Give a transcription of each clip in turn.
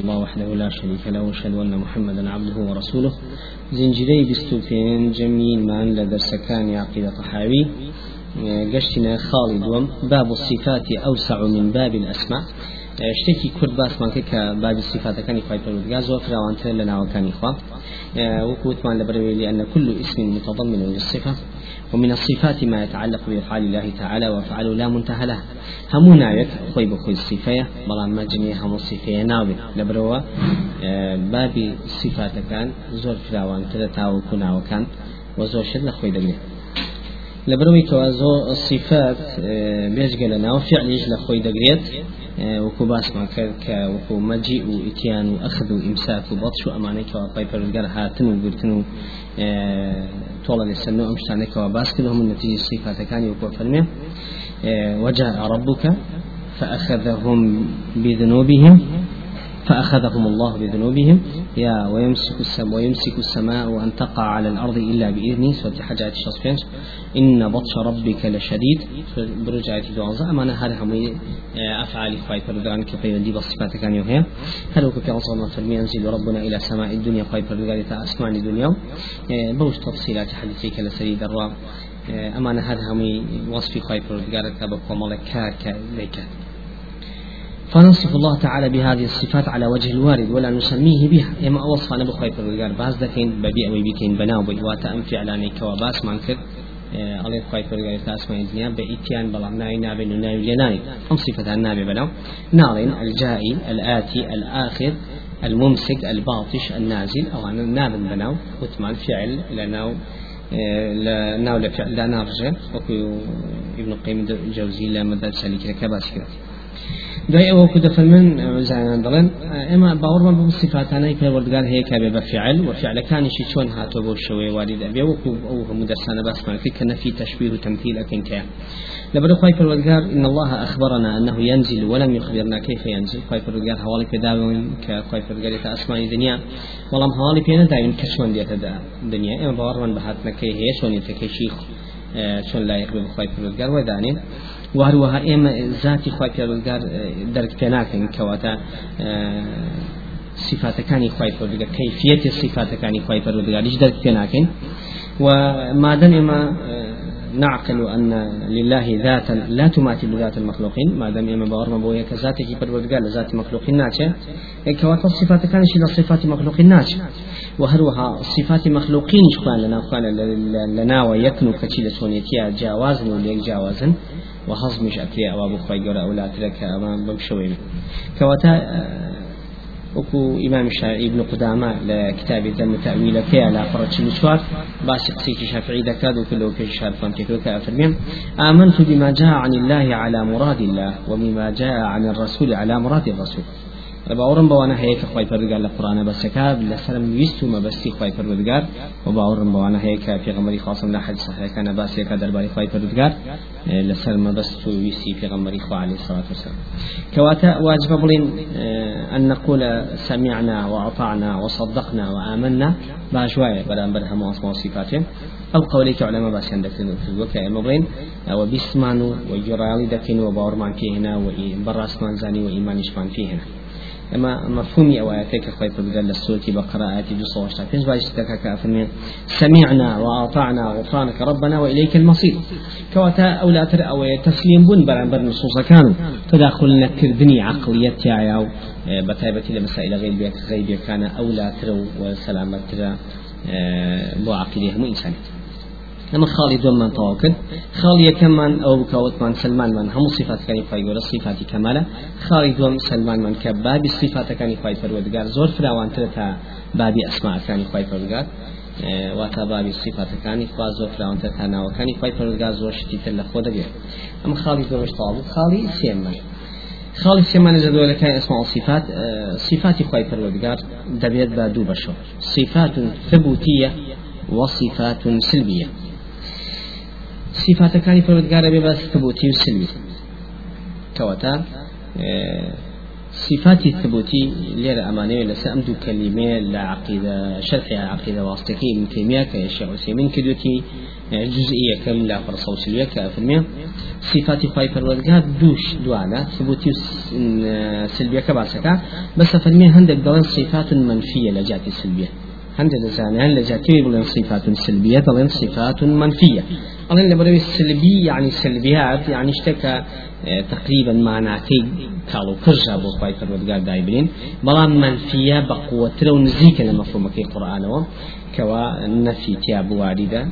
الله وحده لا شريك له وأشهد أن محمدا عبده ورسوله. زنجري بستوفين جميل من لدرسكان عقيدة طحاوي. قشتنا خالد باب الصفات أوسع من باب الأسماء. شتێکی کورد باسمان کە بابی صفاتەکانی خی پەرودگا زۆر فراوانتر لە ناوەکانی خوا وكوتمان لبروي لأن كل اسم متضمن للصفة. ومن الصفات ما يتعلق بأفعال الله تعالى وأفعاله لا منتهى له هم ناويك خوي بخوي الصفية بلان ما جميع هم الصفية ناوي لبروا بابي صفات كان زور فراوان تدا تاو كنا وكان وزور شد لخوي دقلي لبروي كوازو الصفات بيجي لنا وفعل لخوي دقريت وكو باس ما كا وكو مجيء وإتيان وأخذ وإمساك وبطش وأمانك وقاي فرقر هاتن وقرتن طولا للسنة أمشتانك وباس كلهم النتيجة الصفات كان وكو فرمي وجاء ربك فأخذهم بذنوبهم فأخذهم الله بذنوبهم. يا ويمسك السماء ويمسك السماء أن تقع على الأرض إلا بإذنه. سورة حاجات الشصفين إن بطش ربك لشديد. برجعة دوازة أما أنا هذا هم أفعال خواي فردان كيف يدي بصفات كان يوهي هل هو كي أصلا فرمي ينزل ربنا إلى سماء الدنيا خواي فردان أسمان الدنيا آه، بوش تفصيلات حديثي لسريد الراب آه، أما أنا هذا هم وصف خواي فردان كبقى ملكا كليكات فنصف الله تعالى بهذه الصفات على وجه الوارد ولا نسميه بها. إما أوصف أنا بخوي فرقار باز دكين ببيع ويبيتين بناو بيواتا أم فعلاني كواباس منكر عليه خوي فرقار تاسمع الدنيا بإتيان بلا ناي نابي ناي لناي هم صفة النابي بلاو. نارين الجائي الآتي الآخر الممسك الباطش النازل أو أنا ناب بناو وتمان فعل لناو لناو لفعل لا نرجع وكو ابن القيم الجوزي لما درس لك كباس كده دوای ئەوە کو دەفەرمن زانان دەڵێن ئێمە باوەڕمان بە صفاتانەی پێوەردگار هەیە کە بێ بە فعل و فعلەکانیشی چۆن هاتۆ بۆ شەوەی وارد ئەبێ وەکو ئەو هەموو دەرسانە باسمان کرد کە نەفی تشبيه وتمثيل أكن كيا لبر خواي فرودگار إن الله أخبرنا أنه ينزل ولم يخبرنا كيف ينزل. خواي فرودگار حوالي كداون كخواي فرودگار أسماء الدنيا والله حوالي بينا دايما كشون ديت الدنيا إما باورمان بهاتنا كي هي شون يتكي شيخ شون لا يقبل خواي فرودگار ودانين وهروها ئێمە ذاتی خی پێرۆزگار دەرک پێ ناکەین کەواتە صفاتەکانی خی پەرودگار کەفیەتی صفاتەکانی خی پەرودگاریش دەرک پێ ناکەین و مادەم ئێمە نعقل أن لله ذاتا لا تماثل ذات المخلوقين ما دام إما باور ما بويا كذاتك بالودقال ذات مخلوقين ناتشة كواتا الصفات كان شيء صفات مخلوقين ناتشة وهروها صفات مخلوقين شخوان لنا قال لنا ويكنو كتشيل سونيتيا جاوازن وليك جاوازن. وهضمش أكري أو أبو خوي جرا أو لا ترك أمام بمشوي كواتا وكو إمام الشافعي ابن قدامة لكتاب ذم تأويل كي على فرج المشوار. باس قصيك شافعي ذكاد وكله في شهر فانتكلو كأفرميم آمنت بما جاء عن الله على مراد الله وبما جاء عن الرسول على مراد الرسول. باورم بوانا هيك خوي پروردگار لقرآن بس كاب لسلم ويستو ما بس خوي پروردگار وباورم بوانا هيك في غمري خاصم لا حد صحيح كان بس هيك درباري خوي پروردگار لسلم ما بس تو ويسي في غمري خو عليه الصلاة والسلام كواتا واجب بلين أن نقول سمعنا وأطعنا وصدقنا وآمنا باشواية بلا برهم واسماء صفاتهم أو قوليك علماء بس عندك في الوكا مبين وبسمانو وجرالي دكين وباورمان فيهنا وبراسمان زاني وإيمانشمان فيهنا اما مفهومي أو آياتك خوي تبدل للسورة بقراءات جزء وشتا فيش باش كافرمين سمعنا وأطعنا غفرانك ربنا وإليك المصير. كواتا أو لا تر أو تسليم بن بران بر نصوص كانوا تداخل نكردني عقليتي أو بتايبتي لمسائل غير بيك غير كان أو لا ترى بو عقيده مو إنسانية. ئەمە خاڵی دوممان تەواو کرد خاڵی یەکەممان ئەو بکەوتمان سلمانمان هەموو صفاتەکانی خی گەورە صفاتی کەمالە خاڵی دوم سلمانمان کە بابی صفاتەکانی خی پەروەردگار زۆر فراوانترە تا بابی ئەسماکانی خی پەروەردگار واتا بابی صفاتەکانی خوا زۆر فراوانتر تا ناوەکانی خی پەروەردگار زۆر شتی تر لە خۆ دەگرێت ئەم خاڵی زۆرش تەواو بوو خاڵی سێممان خاڵی سێمانە جەدۆلەکانی ئەسما و صفات صفاتی خی پەروەردگار دەبێت بە دوو بەشەوە صفات ثبوتیە وصفات سلبية صفاتەکانی پەروەردگارە بێ بە ثبوتی و سلمی کەواتە لێرە ئەمانەیە لەسەر ئەم دوو کەلیمێ لە عقیدە شرح ابن تیمیە کە شیخ عثیمین کردوتی يعني جزئية كم لا فرصة وسلبية كأفرمية صفات خواهي پروردگار دوش دوانا ثبوتي سلبية كباسكا بس فرمية هندك دلان صفات منفية لجات السلبية هند لزانان لجاتي بلن صفات سلبية دلن صفات منفية أظن لبروي السلبي يعني سلبيات يعني اشتكى تقريبا معناتي كالو كرجا بو خواهي پروردگار دايبرين بلان منفية بقوة لو نزيك لمفهوم في القرآن كوا نفي تياب واردة.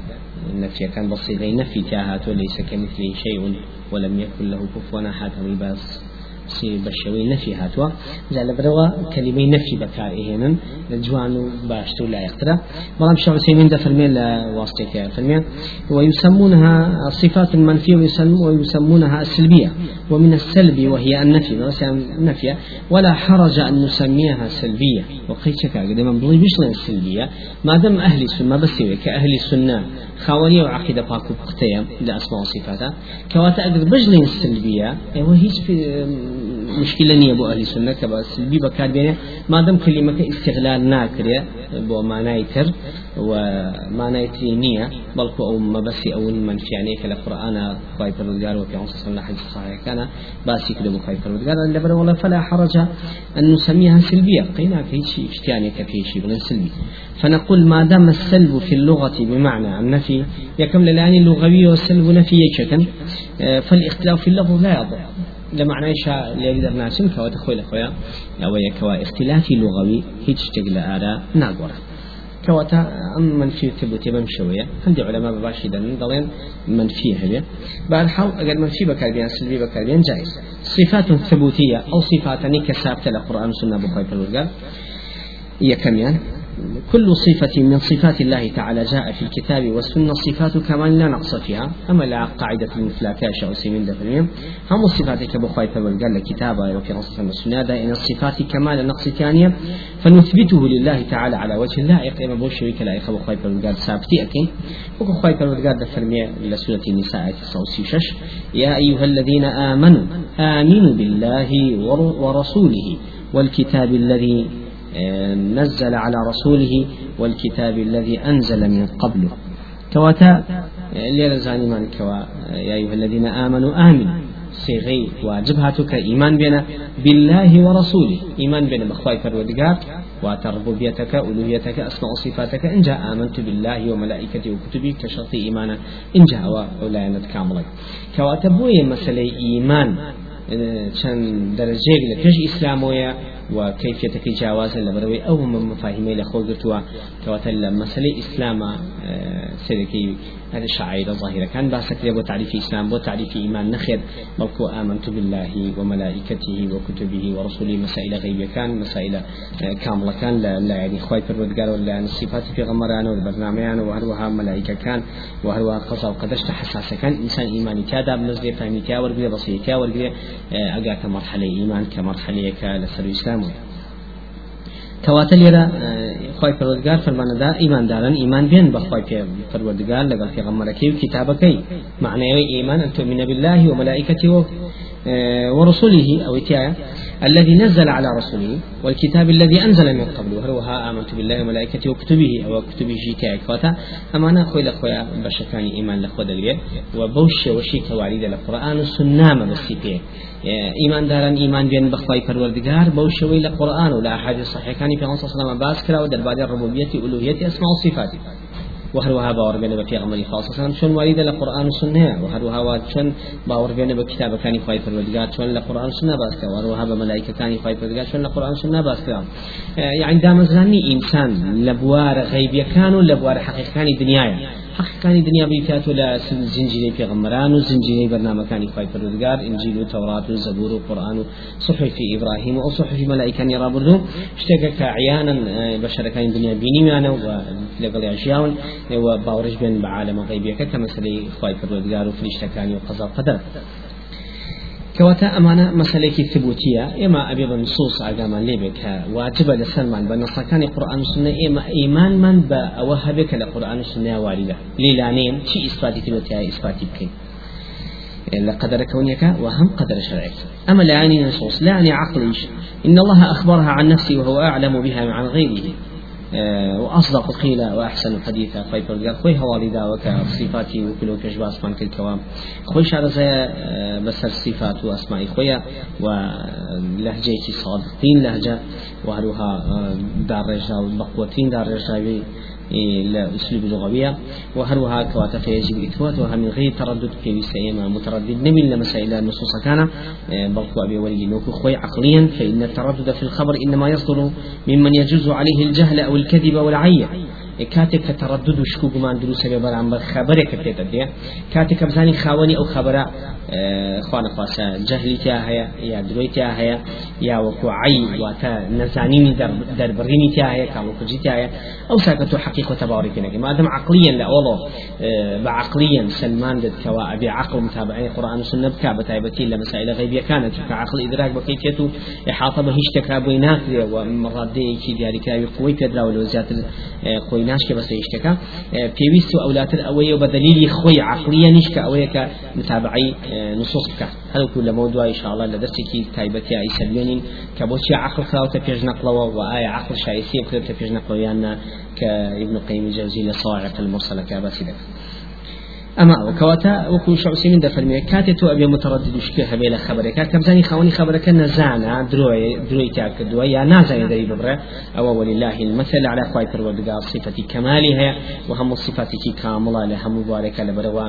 نفي كان بصيغة نفي تاهات وليس كمثله شيء ولم يكن له كفوا أحد باس سي بشوي نفي هاتوا جعل بروا كلمة نفي بكار إهنا جوان باشتو لا يقترى بلام شعب سيمين دفرمين لواسطة فرمين ويسمونها صفات منفية ويسمونها السلبية ومن السلب وهي النفي نفي ولا حرج أن نسميها سلبية وقيت قد من بلي بشلا السلبية ما دام أهل السنة بس كأهل السنة خاونية وعقيدة باكو بقتيا لأسماء وصفاتها كواتا أقدر بجلين السلبية وهي في نية بو أهل السنة كبا سلبي بكار بينه ما دام كلمة استغلال ناكرية بو معناي تر ومعناي نية بلكو أو ما بس أو من في يعني كلا قرآن خواي فرودقار وفي عنصر صلى الله عليه وسلم كان باسي كده بخواي فرودقار اللي ولا فلا حرج أن نسميها سلبية قينا في شيء اشتياني كفي شيء بلن سلبي فنقول ما دام السلب في اللغة بمعنى النفي يكمل الآن اللغوي والسلب نفي يشكن فالاختلاف في اللفظ لا يضر. لمعنى شاء ليقدر ناسم كوا تخوي لخويا أو كوا اختلافي لغوي هيك تقل آراء ناقورة كواتا أم منفي تبوتي بمشوية عندي علماء بباشي دن ضلين منفي هبه بعد حال أجل منفي بكاربيان سلبي بكاربيان جائز صفات ثبوتية أو صفات كسابت القرآن سنة بخوي فالوزقال هي كميان كل صفة من صفات الله تعالى جاء في الكتاب والسنة صفات كمال لا نقص فيها. أما لا قاعدة المفلاكة شاء سيمين دفرين هم الصفات كبخواي فبل قال كتابة وفي نص السنة إن الصفات كمال نقص ثانية فنثبته لله تعالى على وجه اللائق. إما بوش شريك لائق بخواي فبل قال سابتي أكي وبخواي فبل قال دفرمي لسورة النساء تصوصي شش يا أيها الذين آمنوا آمنوا بالله ورسوله والكتاب الذي نزل على رسوله والكتاب الذي أنزل من قبله كواتا ليرة زاني من كوا يا أيها الذين آمنوا آمنوا. صيغي واجبهاتك إيمان بنا بالله ورسوله. إيمان بنا بخواي فرودقار وتربوبيتك ألوهيتك أسماء صفاتك. إن جاء آمنت بالله وملائكته وكتبه كشرط إيمانا. إن جاء ولا كاملة. كواتبوية مسألة إيمان چەند دەرەجێک لە پێش ئیسلامۆیە و کەفێتەکەی جیاوازە لە بەرەوەی ئەو مفاهیمەی لە خۆ گرتووە کەواتە لە مەسلەی ئیسلامە سێرەکەی هذا شعائر ظاهرة كان باسك بو تعريف الإسلام بو تعريف إيمان نخير. بلكو آمنت بالله وملائكته وكتبه ورسوله مسائل غيبية كان مسائل كاملة كان. لا, لا يعني خواي فرودقار ولا الصفات في غمران والبرنامجان وهروها ملائكة كان وهروها قصة وقدشت حساسة كان. إنسان إيماني كادا بنزل فهمي كا ورقية بصير كا ورقية أقاك مرحلة إيمان كمرحلة كالسر الإسلام کەواتە لێرە خی پەروەردگار فەرمانەدا ئیماندارن ئیمان بێن بەخوای پێ پەروەردگار لەگەڵ پێغەمبەرەکەی و کتابەکەی معنەوەی ئیمان أن تؤمن بالله وملائكته ورسله أو إتيايا الذي نزل على رسوله والكتاب الذي أنزل من قبل هل وها آمنت بالله وملائكته وكتبه أو كتبه جيتايا كواتا أما أنا أخوي لأخويا بشكاني إيمان لأخوة دقريب وبوش وشي كواليد القرآن السنة ما بسيطة. إيمان دارن إيمان بين بخواي پروردگار بو شوي لقرآن ولا أحاديث صحيح كان في صلى الله عليه وسلم باس كلا ودر بعد الربوبية ألوهية أسماء وصفات. وهروها باور بين في غمري خاصة سلام شون وريد لقرآن والسنة وهروها شون باور بين بكتاب كان خواي پروردگار. شون لقرآن والسنة باس كلا وهروها بملائكة كان خواي پروردگار. شون لقرآن والسنة باس كلا يعني دام زاني إنسان لبوار غيبية كانوا لبوار حقيقة كان دنيايا حقیقانی دنیا بیکات و لا زنجیره پیغمبران و زنجیره برنامجانی خواهی پروردگار انجیل و تورات و زبور و قرآن و صحف ابراهیم و صحف ملائکانی را بردو اشتاق كعيانا بشر كان دنيا بيني معنا ولقل أشياء وباورج بين بعالم غيبية كمثل خواهي پروردگار و قدر كواتا أمانة مسألة ثبوتية إما أبي بنصوص أقاما ليبك واجب لسلمان بنص كان القرآن والسنة إما إيمان من بأوهبك لقرآن والسنة واردة ليلانين شيء إثباتي ثبوتية إثباتي بكي لقدر كونك وهم قدر شرعك أما لا يعني نصوص لا يعني عقليش إن الله أخبرها عن نفسه وهو أعلم بها عن غيره. وأصدق قيل وأحسن حديثا خوي فرقار خوي هوالي داوك صفاتي وكل وكش باسمان كل كوام. خوي شارزة بس الصفات وأسماء خويا ولهجة صادقين لهجة وهروها دار رجال بقوتين لأسلوب لغوية. وهروها كواتا فيجب إثباتها من غير تردد في وسائما متردد. نمي لمسائل النصوص كان بلقوا أبي ولي نوك خوي عقليا فإن التردد في الخبر إنما يصدر ممن يجوز عليه الجهل أو الكذب والعية كاتك تردد وشكو بمان دروس بەرام بە خبرێکە پێدە دێ. کاتێکە بزانی خاوەنی ئەو خبرە خوانە خاصە جەهلی تیا هەیە یا درۆی تیا هەیە یا وەکو عی واتە نەزانینی دەربڕینی تیا هەیە کامۆکوجی تیا هەیە ئەو ساکە تو حقیق وتباڕی کەنەکە مادەم عقليا لە ئەوڵۆ بعقليا سلمان دەتکەوە ئەبێ عقل متابعی قورآن وسنة بکا بەتایبەتی لە مسائل غیبیەکانە چونکە عقل ئیدراک بەکەیتێت و إحاطة بە هیچ بۆی ناکرێ و مڕادەیەکی دیاریکراوی قوی پێدراوە لە زیاتر قوی ناشکە بەسە شتەکە پێویست و ئەولاتر ئەوەیە بە دلیلی خۆی عقلیە نیشکە ئەوەیە کە متابعی نصوص بکە. هەروکو لە مەودوای شاءڵە لە دەستێکی تایبەتی ئایسەلێنین کە بۆچی عقل خراوتە پێش نەقلەوە و ئایا عقل شایستی بکرێتە پێش نەقڵیان کە ابن قیم جوزی لە صاعق المرسلة كاباسي أما وكواتا وكو شعوسي من دفرمي كاتي تو أبي متردد وشكي هبي لخبرك كم زاني خواني خبرك نزانا دروي دروي تاك دروي يا نازا يدري ببرا أو ولله المثل على خواي پروردگار صفة كمالها وهم الصفات كاملة لهم مباركة لبروا.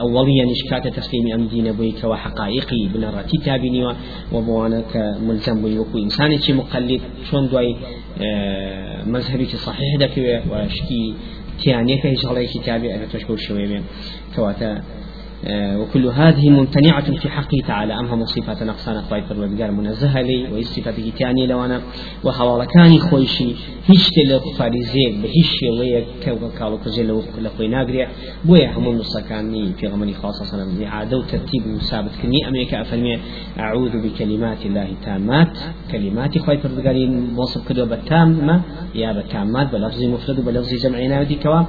أوليا نشكات تسليم أم دين بويك وحقائقي بنراتي تابيني وبوانك ملزم بوي وكو إنساني مقلد. شون دوي مذهبي صحيح دكوي وشكي که هیچ هەڵێکی تابێ ئەبێت تۆش بەو شێوەیە وكل هذه ممتنعة في حقه تعالى. أمها صفات نقصان أخوي فرودقار منزهة لي وصفاته تاني لو أنا وحوالكاني خويشي هيش تلو فاريزيك بهيش شوية كوكا كالو كزيلو لخوي ناقريا بويا همو نصكاني في غمني خاصة صنم إعادة وترتيب وثابت كني أمريكا أفرمي أعوذ بكلمات الله تامات كلمات خوي فرودقاري وصف كدو بالتامة يا بالتامات بلفظ مفرد وبلفظ جمعنا ودي كوا.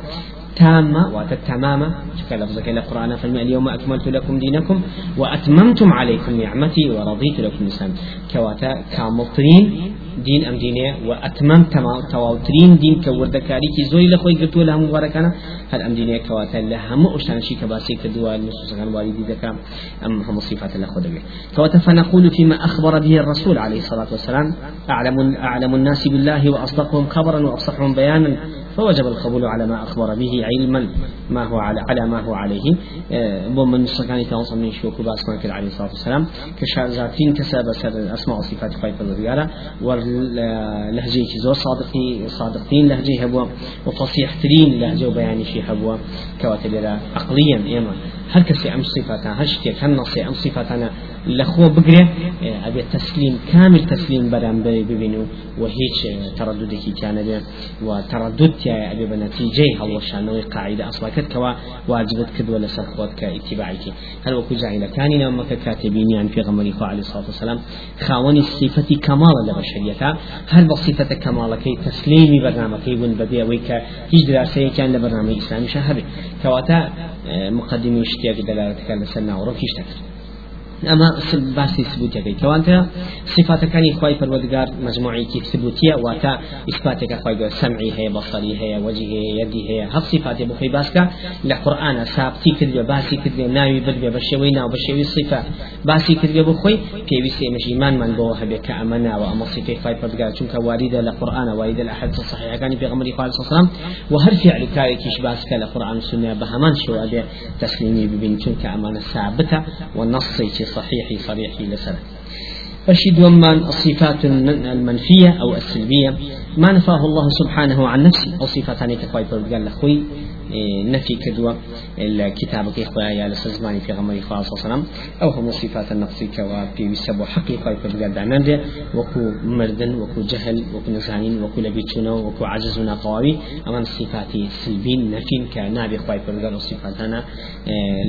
تامة وتتمامة لفظك إلى القرآن فالماء اليوم أكملت لكم دينكم وأتممتم عليكم نعمتي ورضيت لكم الإسلام. كواتا كاملتين دين أم دينية وأتمم تواوترين دين كوردكاري. كي زوي لخوي قلتوا لها مباركانا. هل أم دينية كواتا لها مؤشان شي كباسي كدوا النصوص كان والدي ذكا أم هم صفات الله خدمه كواتا فنقول فيما أخبر به الرسول عليه الصلاة والسلام أعلم أعلم الناس بالله وأصدقهم خبرا وأفصحهم بيانا. فوجب القبول على ما أخبر به علما ما هو على, على ما هو عليه. بمن سكان تواصل من شوكو بأسماء عليه الصلاة والسلام كشازاتين كسب أسماء وصفات خير الرجالة ولهجة زور صادقي صادقين لهجة هبوا وفصيح ترين لهجة وبيان شي هبوا كواتل عقليا إيما هل كسي أم صفاتنا هل شتيك هل نصي أم صفاتنا لخو بقري أبي تسليم كامل تسليم برام بري ببينو وهيج ترددك كان وتردد يا أبي بنتيجة هل وشانوي قاعدة أصلا كتكوا واجبت كد ولا سرخوت كاتباعك هل وكو جاهلة كان نوم كاتبين يعني في غمري عليه الصلاة والسلام خاوني الصفة كمال لبشريتها هل بصفة كمال كي تسليمي برنامج ون بدي ويك هيج دراسة كان لبرنامج إسلامي شهري كواتا مقدمي اشتياق دلالتك لسنا وروكيش تكتب ئەمە باسی سبوتەکەی کەوانتە صفاتەکانی خی پەروەردگار مجموعەیەکی سبوتیە واتە ئیسپاتێکە خی سمعی هەیە بەصری هەیە وەجی هەیە یەدی هەیە. هەف صفاتێ بخۆی باسکە لە قورآانە سابتی کردوێ باسی کردێ ناوی بردێ بە شێوەی ناو بە شێوی صفە. باسی کردێ بخۆی پێویستی ئێمەژیمانمان بۆ هەبێت کە ئەمە ناوە. ئەمە صفەی خی پەروەردگار چونکە واریدە لە قورآانە واریدە لە حەد صحیحەکانی پێغمبەری خوا سلام و هەر فعل کارێکیش باسکە لە قورآن سنە بە هەمان شێوە بێ تسلیمی ببین چونکە ئەمانە ثابتە و نصێکی صحيح صريح لسنة. فشد ومان الصفات المنفية أو السلبية. ما نفاه الله سبحانه عن نفسه. أو صفاتان كفاية قال لخوي نفي كدوة كي خويا يا لسزماني في غمري خاص وسلام أو هم صفات النقص كوا في بسبب حقيقة كدوة دعنان وكو مردن وكو جهل وكو نزانين وكو لبيتشونا وكو عجزنا قوي أما صفات سلبين نفين كنابي خوي كدوة وصفاتنا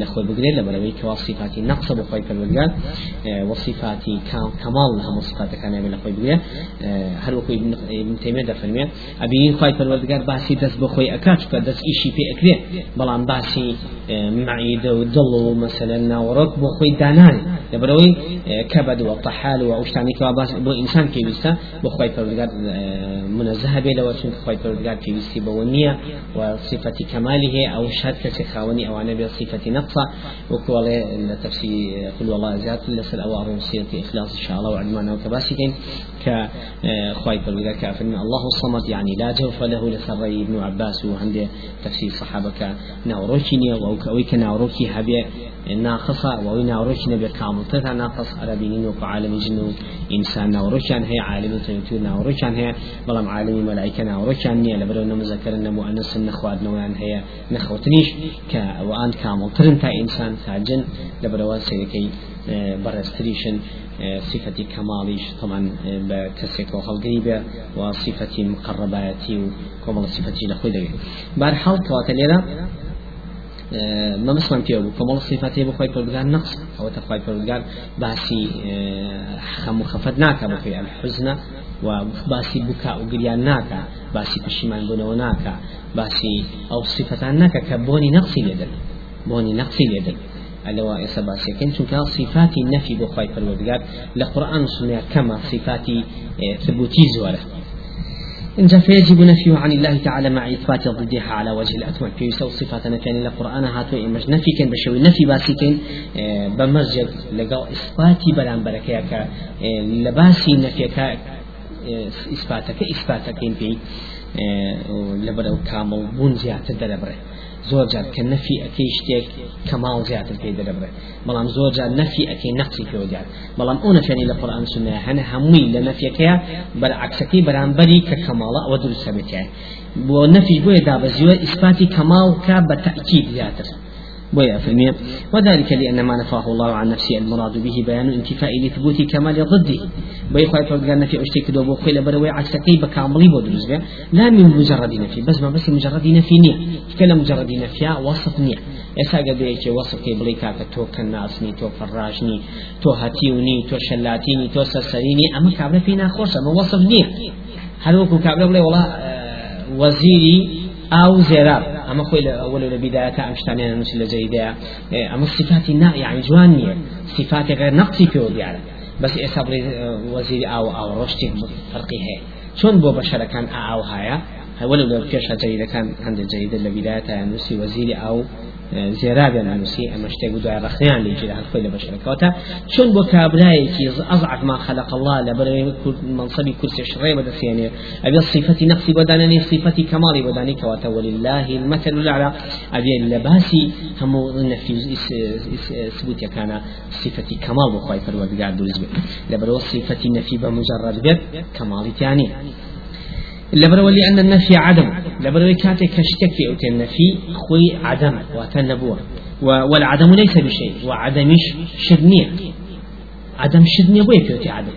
لخوي بقدر لبروي كوا صفات نقص بخوي كدوة وصفات كمال هم صفات كان لخوي بقدر. هل وكو ابن تيمية دفرمي أبي خوي كدوة باسي دس بخوي أكاد دس إشي في أكري بلان باسي معيدة ودل مثلا ناورك بو خوي دانان. لبروي كبد وطحال وأشتاني كواباس بو إنسان في بيستا بو خوي پروردگار منزه به لو چون خوي پروردگار في بيستي بونية وصفة كماله أو شهد كسي خاوني أو أنا بصفة نقصة وكوالي التفسير قل والله زيادة لسل أوار سيرة إخلاص إن شاء الله وعلمنا وكباسكين كخوي پروردگار كافرنا الله الصمد يعني لا جوف له لسري ابن عباس وعنده تفسير صحابة كناوروشيني وأوي كناوروكي هبي ناقصة وأوي ناوروشي نبي كامل تتا ناقص عربيين وعالم جن إنسان ناوروشان هي عالم تنتو ناوروشان هي بلام عالم ملائكة ناوروشان نيا لبرو نمذكر مؤنث نخواد نوان هي نخوتنيش ك وأن سيكي برستريشن صفة كماليش طبعا بكسيك وخلقريبة وصفة مقرباتي وكمال صفة لخوي بارحال كواتليرا ما مسلم فيه أبو كمال صفاته بخوي پروردگار نقص أو تخوي پروردگار باسي خم خفتناك بخوي الحزن وباسي بكاء وقريان ناكا باسي پشیمان بونو ناكا باسي أو صفتان ناكا كبوني نقصي لدن بوني نقصي اللي إسا باسي كن چونك صفات النفي بخوي پروردگار لقرآن سنة كما صفات ثبوتي زوره. إن فيجب نفيه عن الله تعالى مع إثبات ضدها على وجه الأكمل في يسوي صفات نفي يعني القرآن هاتو إمج نفي كان بشوي نفي باسي كان بمسجد لقاو إثباتي بلان بركيك لباسي نفيك إثباتك إثباتك في لبرو كامل بون زيادة زۆر جار کە نەفی ئەەکەی شتێک کەماڵ زیاتر پێی دەدەبرێت بەڵام زۆر جار نەفی ئەەکەی نەقسی پێ دیار بەڵام ئەو نەفێنی لە قورآن سنە هەنە هەمووی لە نەفیەکەیە بەرعکسەکەی بەرامبەری کە کەماڵە ئەوە دروستە بێتە بۆ نەفی بۆیە دابەزیوە ئیسپاتی کەماڵ کا بە تەکید زیاتر. بويا وذلك لأن ما نفاه الله عن نفسه المراد به بيان انتفاء لثبوت كمال ضده. بي خواهي فرقان نفي اشتك دو بو خيل بروي عكسكي بكاملي بودرز لا من مجرد نفي بس ما بس مجرد نفي نية. كلا مجرد نفي وصف نية. ئێستا گەبێکی وەسفی بڵی کاکە تۆ کەناسنی تۆ فەڕاشنی تۆ هەتیونی تۆ شەلاتینی تۆ سەرسەرینی ئەمە کابرە پێی ناخۆشە ئەمە وەسف نییە هەروەکو کابرە بڵێ وڵا وەزیری ئاو زێراب أما خوي أول البدايه أم شتاني أنا مثل زيدا أما الصفات نا يعني جوانيه صفات غير نقصي في ودياله بس اصبر وزير أو أو رشتي فرقي هي. شون بو بشر كان أو هايا؟ ولو لو كيش جيدة كان عند الجيدة البداية يعني وزير أو زێرابیان نووسی ئەمە شتێک دوای ڕخنیان لێ جێ خۆی لە بەشەکەوتە چون بۆ کابرایەکی ئەزعف ما خلق الله لە بەرەوەی منصبی کورسی شڕێ بەدەسێنێ ئەبێ صفەتی نەقسی بۆدانێ صفەتی کەماڵی بۆدانی کەواتە. ولله المثل الأعلى. ئەبێ لە باسی هەموو نەفی سبوتەکانە صفەتی کەماڵ بۆ خۆی پەروەردگار دروست بێت. لە بەرەوە صفەتی نەفی بە مجرد بێت کەماڵی تیانی لبرو لأن النفي عدم. لبرو كاتي كشتكي أو النفي خوي عدم وتنبوه والعدم ليس بشيء وعدمش شدنية. عدم شدنية بوي بيوتي عدم.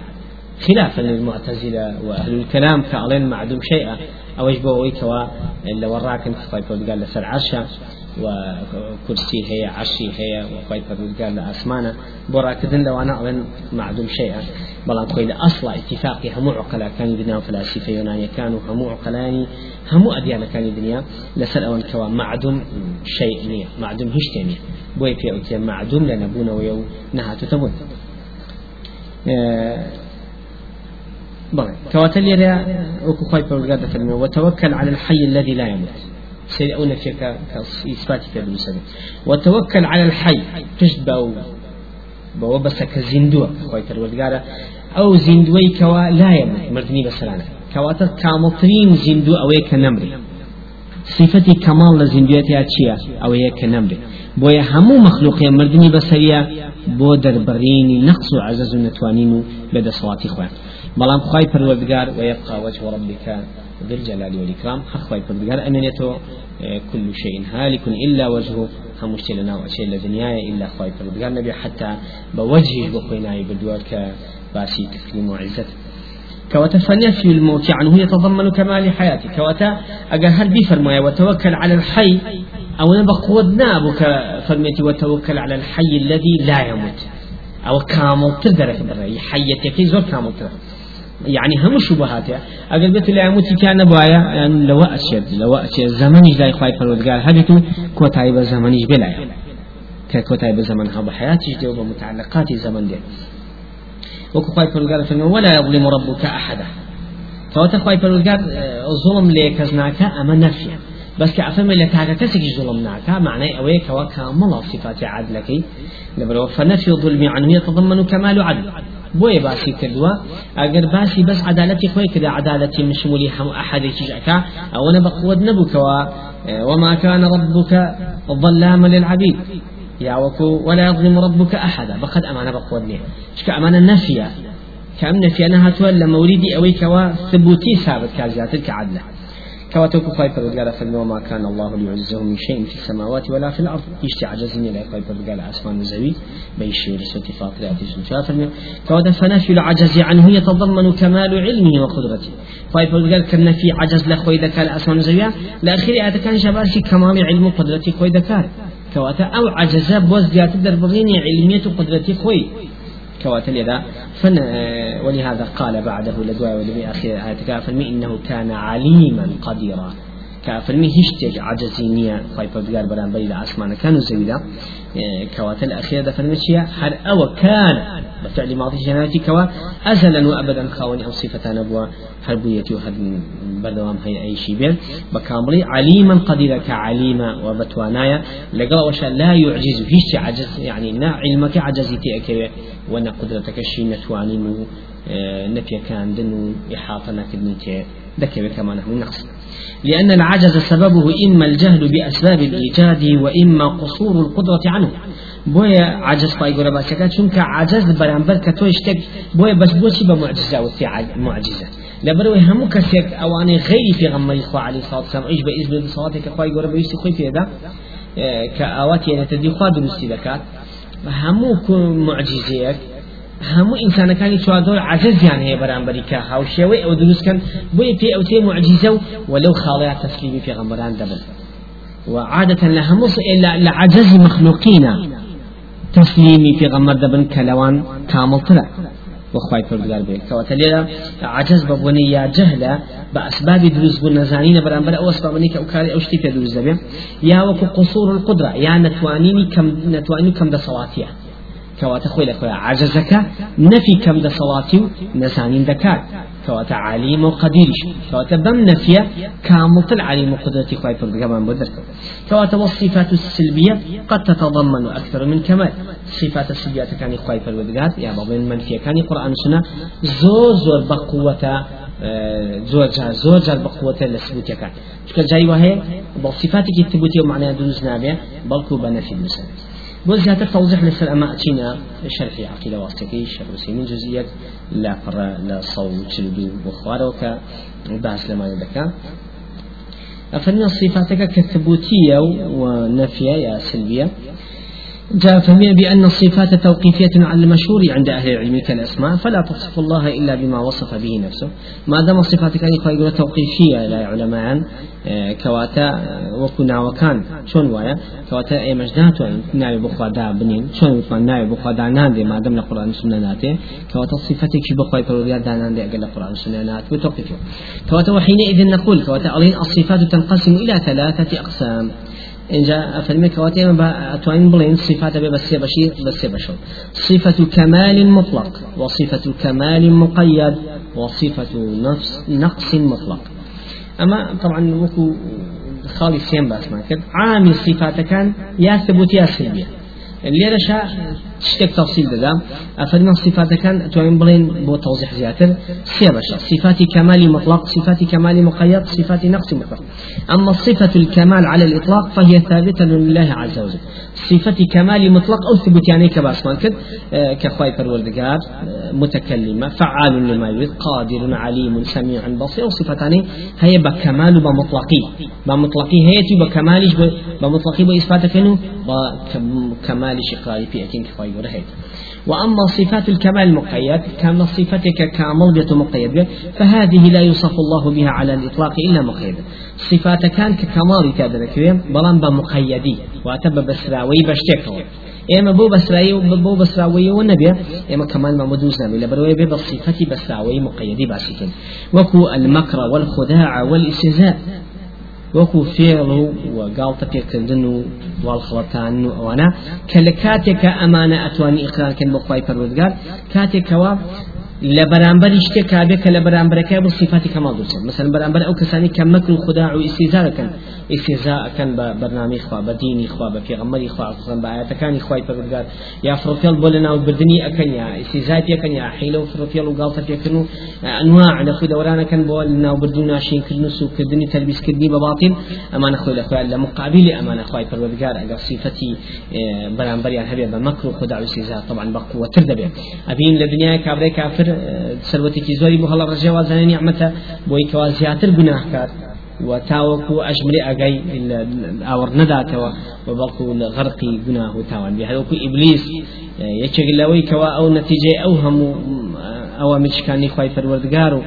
خلافا للمعتزلة وأهل الكلام كألين معدوم شيئا. أو يجبوا ويكوا اللي وراك انت قال لسر عرشا. وكرسي هي عرشي هي وخوي پروردگار لأسمانة برا كدن لو أنا أظن معدوم شيئا. بلان خوي لأصل اتفاقي همو عقلاء كان دنيا وفلاسفة يونانيا كانوا همو عقلاني همو أديان كان الدنيا لسر أون كوا معدوم شيء نية معدوم هش تانية بوي في أوتي معدوم لنبونا ويو نهاتو تبون بلى. كواتل وكو خوي پروردگار وتوكل على الحي الذي لا يموت. سيئون فيك إثبات في المسلم وتوكل على الحي. تشبه بو بس كزندوة خوي ترودقارة أو زندوي كوا لا يموت مردني بسلانة كواتا كامطرين زندو أو كنمري صفتي كمال لزندويتها تشيا أو هي كنمري بۆیە هەموو مەخلوقی مردنی بەسەریە بۆ دەربڕینی نەقص و عزەز و نەتوانین و بەدەسەڵاتی خوێن بەڵام خی پەروەردگار ويبقى وجه ربك ذي الجلال والإكرام. حخوي پروردگار أمنيته كل شيء هالك إلا وجهه. هم لنا وشيء لدنيا إلا خوي پروردگار نبي حتى بوجهه بخويناي بدوار كباسي تكريم وعزته كوتا فنفي الموت عنه يتضمن كمال حياته كوتا أجر هل بفرمايا وتوكل على الحي أو نبقود نابك فرميتي وتوكل على الحي الذي لا يموت. أو كامل تدرك حيتك زور كامل تدرك يعني هم شبهات أقل بيت عموتي كان بوايا يعني لو أشد لو أشد. زمني لا يخاي فرودقار هبتو كوتاي بزمني بلا ككوتاي بزمنها بحياتي دي وبمتعلقات زمن دي وكخاي فرودقار فإنه ولا يظلم ربك أحدا. فوتا خاي فرودقار الظلم ليكزناك أما نفيا بس كأفهم اللي كاكا كسك ظلمناك معناه أويك وكامل صفات عدلك لبرو فنفي الظلم عنه يتضمن كمال عدل. بۆیە باسی کردووە؟ ئەگەر باسی بەس عدالەتی خۆی کرد عدالەتی مشمولی هەموو ئەحدێکی ژەکە ئەوەنە بەقوت نەبووکەوە. وما كان ربك ظلاما للعبيد. يا وكو ولا يظلم ربك أحدا. بقد أمانة بقوة شك أمانة نفية كأم نفية أنها تولى موريدي أويك وثبوتي ثابت كازياتك عدلة. كواتوك خاي فرقال فرمي وما كان الله ليعزه من شيء في السماوات ولا في الأرض. يشتي عجزني لا خاي فرقال أسمان الزوي بيشير سوتي فاطر أتيش فرمي كواتا فنفي العجز عنه يتضمن كمال علمه وقدرته خاي فرقال كان في عجز لخوي ذكاء الأسمان الزوية لأخير هذا كان شباسي كمال علم وقدرته خوي ذكاء كواتا أو عجز بوز دربغيني علمية وقدرته خوي كواتل يدا فن ولهذا قال بعده لدواء ولبي آخر آية فرمي إنه كان عليما قديرا. كافرمي هشتك عجزينية خايفة بقار بران بري لعسمان كانوا زويدا كواتل الأخيرة ده فرمي هل أو كان بفعل ماضي جناتي كوا أزلا وأبدا خاوني أو صفة نبوة حربيتي وهد بردوام هي أي شيء بين بكاملي عليما قديرا كعليما وبتوانايا لقوا وشا لا يعجز هيش عجز يعني نا علمك عجزتي أكبر وأنا قدرتك الشيء نتواني آه، نفي كان دنو إحاطة نكدنتي ذكر كمان من نقص. لأن العجز سببه إما الجهل بأسباب الإيجاد وإما قصور القدرة عنه. بويا عجز طاي قربا باسكا چونك عجز برانبر كتو اشتك بويا بس بوشي بمعجزة وتي معجزة. لبروي همو كسيك أواني غير في غمر إخوة عليه الصلاة والسلام إيش بإذن صلاتك اخوة قربا يسي خوي في هذا؟ كأواتي يعني تدي خوا درستي دكات همو معجزيك همو إنسان كان يتواضع عجز يعني هي برانبري كا هاو شوي أو دروس كان بوي في أو تي معجزة ولو خاليات تسليمي في غمران دبل وعادة لهموس إلا لعجز مخلوقين تسليمي في غمر دبن كلوان كامل طلع وخواي پروردگار بيت كواتا ليلا عجز ببوني يا جهلة بأسباب دروز بون نزانين برانبر أو أسباب نيك أو كاري أو شتي في دروز دبي يا وكو قصور القدرة يا نتوانيني كم نتوانيني كم دا صلاتيه كواتا خوي لخويا عجزك نفي كم دا صلاتي نزانين دكات كواتا عليم وقدير كواتا بم نفيا كامل العليم وقدرتي خواي فرقمان بدر كواتا والصفات السلبية قد تتضمن أكثر من كمال. صفات السلبية كان خواي فرقات يا بابا المنفية كان قرآن سنة. زور زور بقوة زور جار زور جار بقوة لسبوتيا كان. شكل جاي وهي بصفاتك الثبوتية ومعناها دروز نابية بلكو بنفي المسلم بۆ زیاتر توضيح لەسەر ئەمە ئەچینە شەرحی عقیدە واستەکەی شەڕوسیمین جزئیەت لا پڕە لە سەڵ چل دوو بۆ خوارەوە کە باس لەمانە دەکات أفرنا صفاتك كثبوتية ونفية يا سلبية جاء فهمي بأن الصفات توقيفية على المشهور عند أهل العلم كالأسماء فلا تصف الله إلا بما وصف به نفسه. ما دام الصفات كان يقول توقيفية لا علماء آه، كواتا آه، وكنا وكان. شون ويا كواتا أي مجدات ناوي بخوا دا بنين. شون وثمان ناوي بخوا دا ناندي؟ ما دام القرآن السنة ناتي. كواتا صفتك شي بخوا يقولوا دا ناندي أقل القرآن السنة ناتي. وتوقيفية كواتا وحينئذ نقول كواتا الصفات تنقسم إلى ثلاثة أقسام. اینجا أفرمي كواتي ما أتوين بلين صفات بس بشير بس بشر. صفة كمال مطلق وصفة كمال مقيد وصفة نفس نقص مطلق. أما طبعا وكو خالي سين باس ما كد عامل صفات كان يا ثبوت يا سلبية اللي رشا تشتك تفصيل دام أفرنا صفات كان توين بلين بو توضيح زياتر سيرشا صفات كمال مطلق صفات كمال مقيد صفات نقص مطلق. أما صفة الكمال على الإطلاق فهي ثابتة لله عز وجل. صفة كمال مطلق أو ثبوت يعني كباس ما كد كخواي پروردگار آه، متكلمة فعال لما يريد قادر عليم سميع بصير. صفتان هي بكمال بمطلقي بمطلقي هي بكمالش بمطلقي بإثبات كنو بكمالش إقراري في أكين كخواي ورهيت وأما صفات الكمال المقيد كما صفتك كامل بيت مقيد فهذه لا يوصف الله بها على الإطلاق إلا مقيدا صفات كان ككمال كذا بلان بمقيدي وأتب بسراوي بشتكوا ئێمە بۆ بەسرایی بۆ بەسراویەوە نەبێ ئێمە کەمان مەمەدوز نامی لە بەرەوەی بێ بە صفەتی بەسراوی مقیدی باسیکن وەکو المەکر والخداع والاستهزاء. وەکو فێڵ و گاڵتە پێکردن و واڵخڵەتان و ئەوانە کە لە کاتێکە ئەمانە ئەتوانی ئقرارکەن بۆ خی پەروەردگار کاتێکەوە کابێت کە لە بەرامبەرەکە بۆ صفاتی کەمال دوچێت مثلا بەرامبەر ئەو کەسانی کە مەکر و خدا و ئیسیزارەکەن ئیسیزاکەن بە بەرنامی خوا بە دینی خوا بە پێغەمەری خوا بە ئاەتەکانی خوای پەروەردگار یا فرۆفێڵ بۆ لە ناو بردننی ئەەکەن یا ئیسیزای پێکەن یا حیلە و فرۆفێڵ و گاڵتە پێکردن و ئەنواع لە خود دەورانەکەن بۆ لە ناو بردن و ناشینکردن و سوکردنی تەلبیسکردنی بە باڵین ئەمانە خۆی لە خۆیان لە مقابلی ئەمانە خوای پەروەردگار ئەگەر صفەتی بەرامبەریان هەبێت بە مەکر و خدا و ئیسیزا طبعا بە قوتر دەبێت ئەبین لە دنیای نعمتێکی زۆری هەڵە ڕژێوە زانانی نعمەتە بۆی کەوا زیاتر گوناهکار و تاوەکو ئەژمری ئەگەی ئاوەڕ نەداتەوە بە بەڵکو لە غەرقی گوناه و تاوان بێ. هەروکو ئیبلیس یەکێک لەوەی کەوا ئەو نەتیجەی ئەو هەموو ئەوە میچکانی خی پەروەردگار و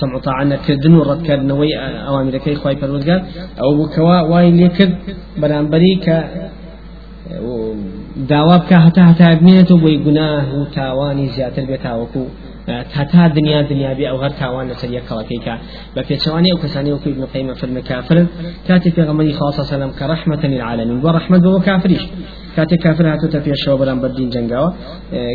سمع طاعة نكردن ورد كردنوي أوامر كي خواي پروردگار أو بكوا واي ليكرد برانبري ك داوا بکە هەتا هەتا بمێنێتەوە بۆی گوناه و تاوانی زیاتر بێتاوەکو تاتا دنیا دنیا بي أو غير تاوان لسر يكالكيكا بفيتشواني أو كساني أو ابن في المكافر كاتب في غمري خاصة سلام كرحمة للعالمين ورحمة بو كافريش كاتي كافر هاتو تفي الشو برام بردين جنگاوا.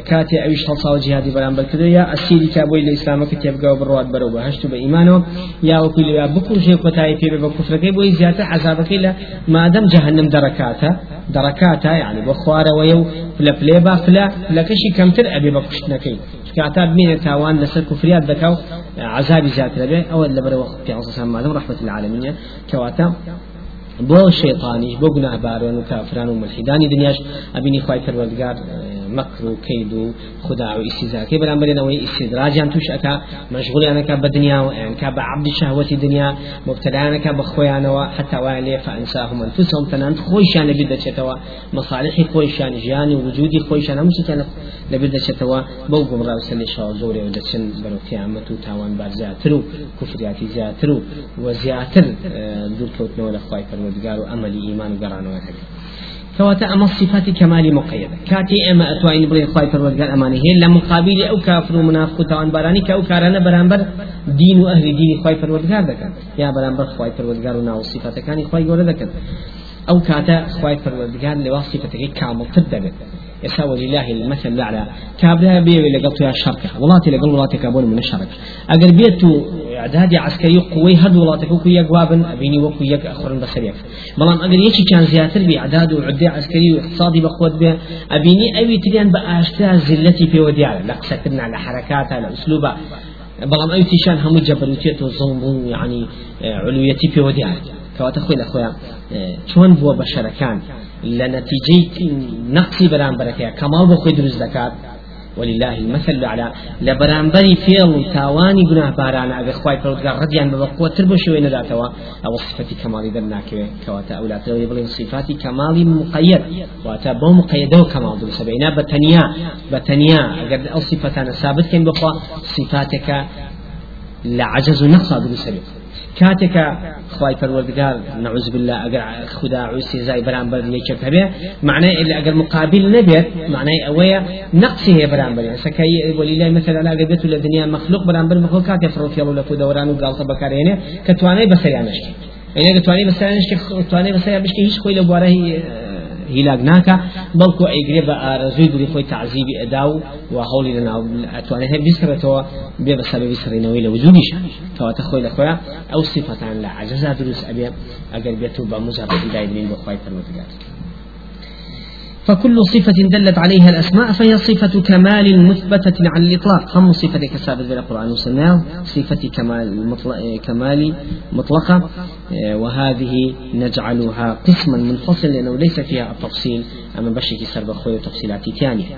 كاتي اويش هلصا وجهادي برام بركدو يا اسيري كابوي لإسلامك تيبقاو برواد برو بهشتو بإيمانو يا وكل يا بكل شيء قتاي في بكفر كي بوي زيادة عذابك إلا ما دام جهنم دركاتها دركاتها يعني بخوارة ويو فلا فليبا فلا فلا كشي كمتر أبي بكشتنكي كاتا بمين تاوان لسر كفريات ذكاو عذاب زيادة لبه أو اللي بروا في عصر رحمة العالمين كواتا بۆ شێطانی بۆ گوناهباران و کافران و ملحیدانی دنیاش ئەبینی خی پەروەردگار مەکر و کەید و خدا و ئیسیزاکەی بەرامبەرێنەوەی ئیسیدراجیان توش ئەکا مەشغولیانەکە بە دنیا و ئەنکا بە عبدی شهوەتی دنیا مبتلایانەکە بە خۆیانەوە حتا وایان لێ فأنساهم أنفسهم تەنانەت خۆیشیان لەبیر دەچێتەوە مەصالحی خۆیشیان ژیانی وجودی خۆیشیان هەموو شتیان لەبیر دەچێتەوە بەو گومڕا و سەلی شاو زۆرێ و دەچن بەرەو قیامەت و تاوان بار زیاتر و کوفریاتی زیاتر و وەزیاتر دوورکەوتنەوە لە خی پەروەردگار و ئەمەلی ئیمان و گەڕانەوە هەبێت كواتا أما الصفات كمال مقيدة كاتي أما أتوين بري خواي فرودگار أماني. هي لمقابل أو كافر ومنافق توان باراني كأو كارنا برانبر دين وأهل دين خواي فرودگار دكان يا برانبر خواي فرودگار وناو صفات كاني خواي قولة دكان أو كاتا خواي فرودگار لواصفتك كامل تدبت يسا ولله المثل الأعلى. كابلا بيه لقلت يا شركة. ولاتي لقل ولاتي كابون من الشركة. أقل بيتو إعدادي عسكري قوي هد ولاتي وكو يقوابن أبيني وكو يك أخرن بسريك بلان يشي كان زياتر بإعداد وعدي عسكري واقتصادي بقوة به أبيني أبي تريان بأشتاء زلتي في وديعة لقصتنا على حركاتها على أسلوبها بلان أي تيشان هم جبروتيت وظلم يعني علويتي في وديعة كواتا خوي لأخويا چۆن بووە بە شەرەکان نەقسی بەرامبەرەکەی کەماڵ بۆ خۆی دروست دەکات ولله المثل الأعلى لبرانبري فيل تاواني گناه بارانا أبي خواي پرودگار رديان ببقوة تربو شوي نداتوا أو صفة كمالي درناكوه كواتا أولاد لو يبلين صفات كمالي مقيد واتا بو مقيده كمال دل سبعنا بتنيا بتنيا أقد الصفتان ثابت كن بقوة صفاتك لعجز نقص دل سبعنا کاتێکە خی پەروەردگار نعوز بالله ئەگەر خدا عوسی زای بەرامبەر یەکێک هەبێ معنای ئەگەر مقابل نەبێت معنای ئەوەیە نقصی هەیە بەرامبەر. سەکەی وەلیلای مەسەلا ئەگە بێت و لە دنیا مەخلوق بەرامبەر بخۆ کاتێ فڕۆفیڵ لە کودەوران و گاڵتە بەکارێنێ کە توانای بەسەریانشتی ئەگە توانای بەسەریانشتی توانای بەسەریان بشتی هیچ خۆی لە بوارەی ناکە بەڵکو ئەیگرێ بە ئارەزوی دڵی خۆی تعزیبی ئەدا و و هەوڵی لە ناو ئەتوانێت هەر بیسکرێتەوە بێ بە سەبەبی سڕینەوەی لە وجودیش کەواتە خۆی لە خۆیان ئەو سیفەتان لە عەجەزا دروست ئەبێ ئەگەر بێت و بە مجرد دایدرین بۆ خۆی پەروەردگار فكل صفة دلت عليها الأسماء فهي صفة كمال مثبتة على الإطلاق. هم صفة كثابت في القرآن والسنة صفة كمال مطلق كمال مطلقة وهذه نجعلها قسما منفصلا لأنه ليس فيها التفصيل أما بشكي سرب خوي تفصيلات ثانية.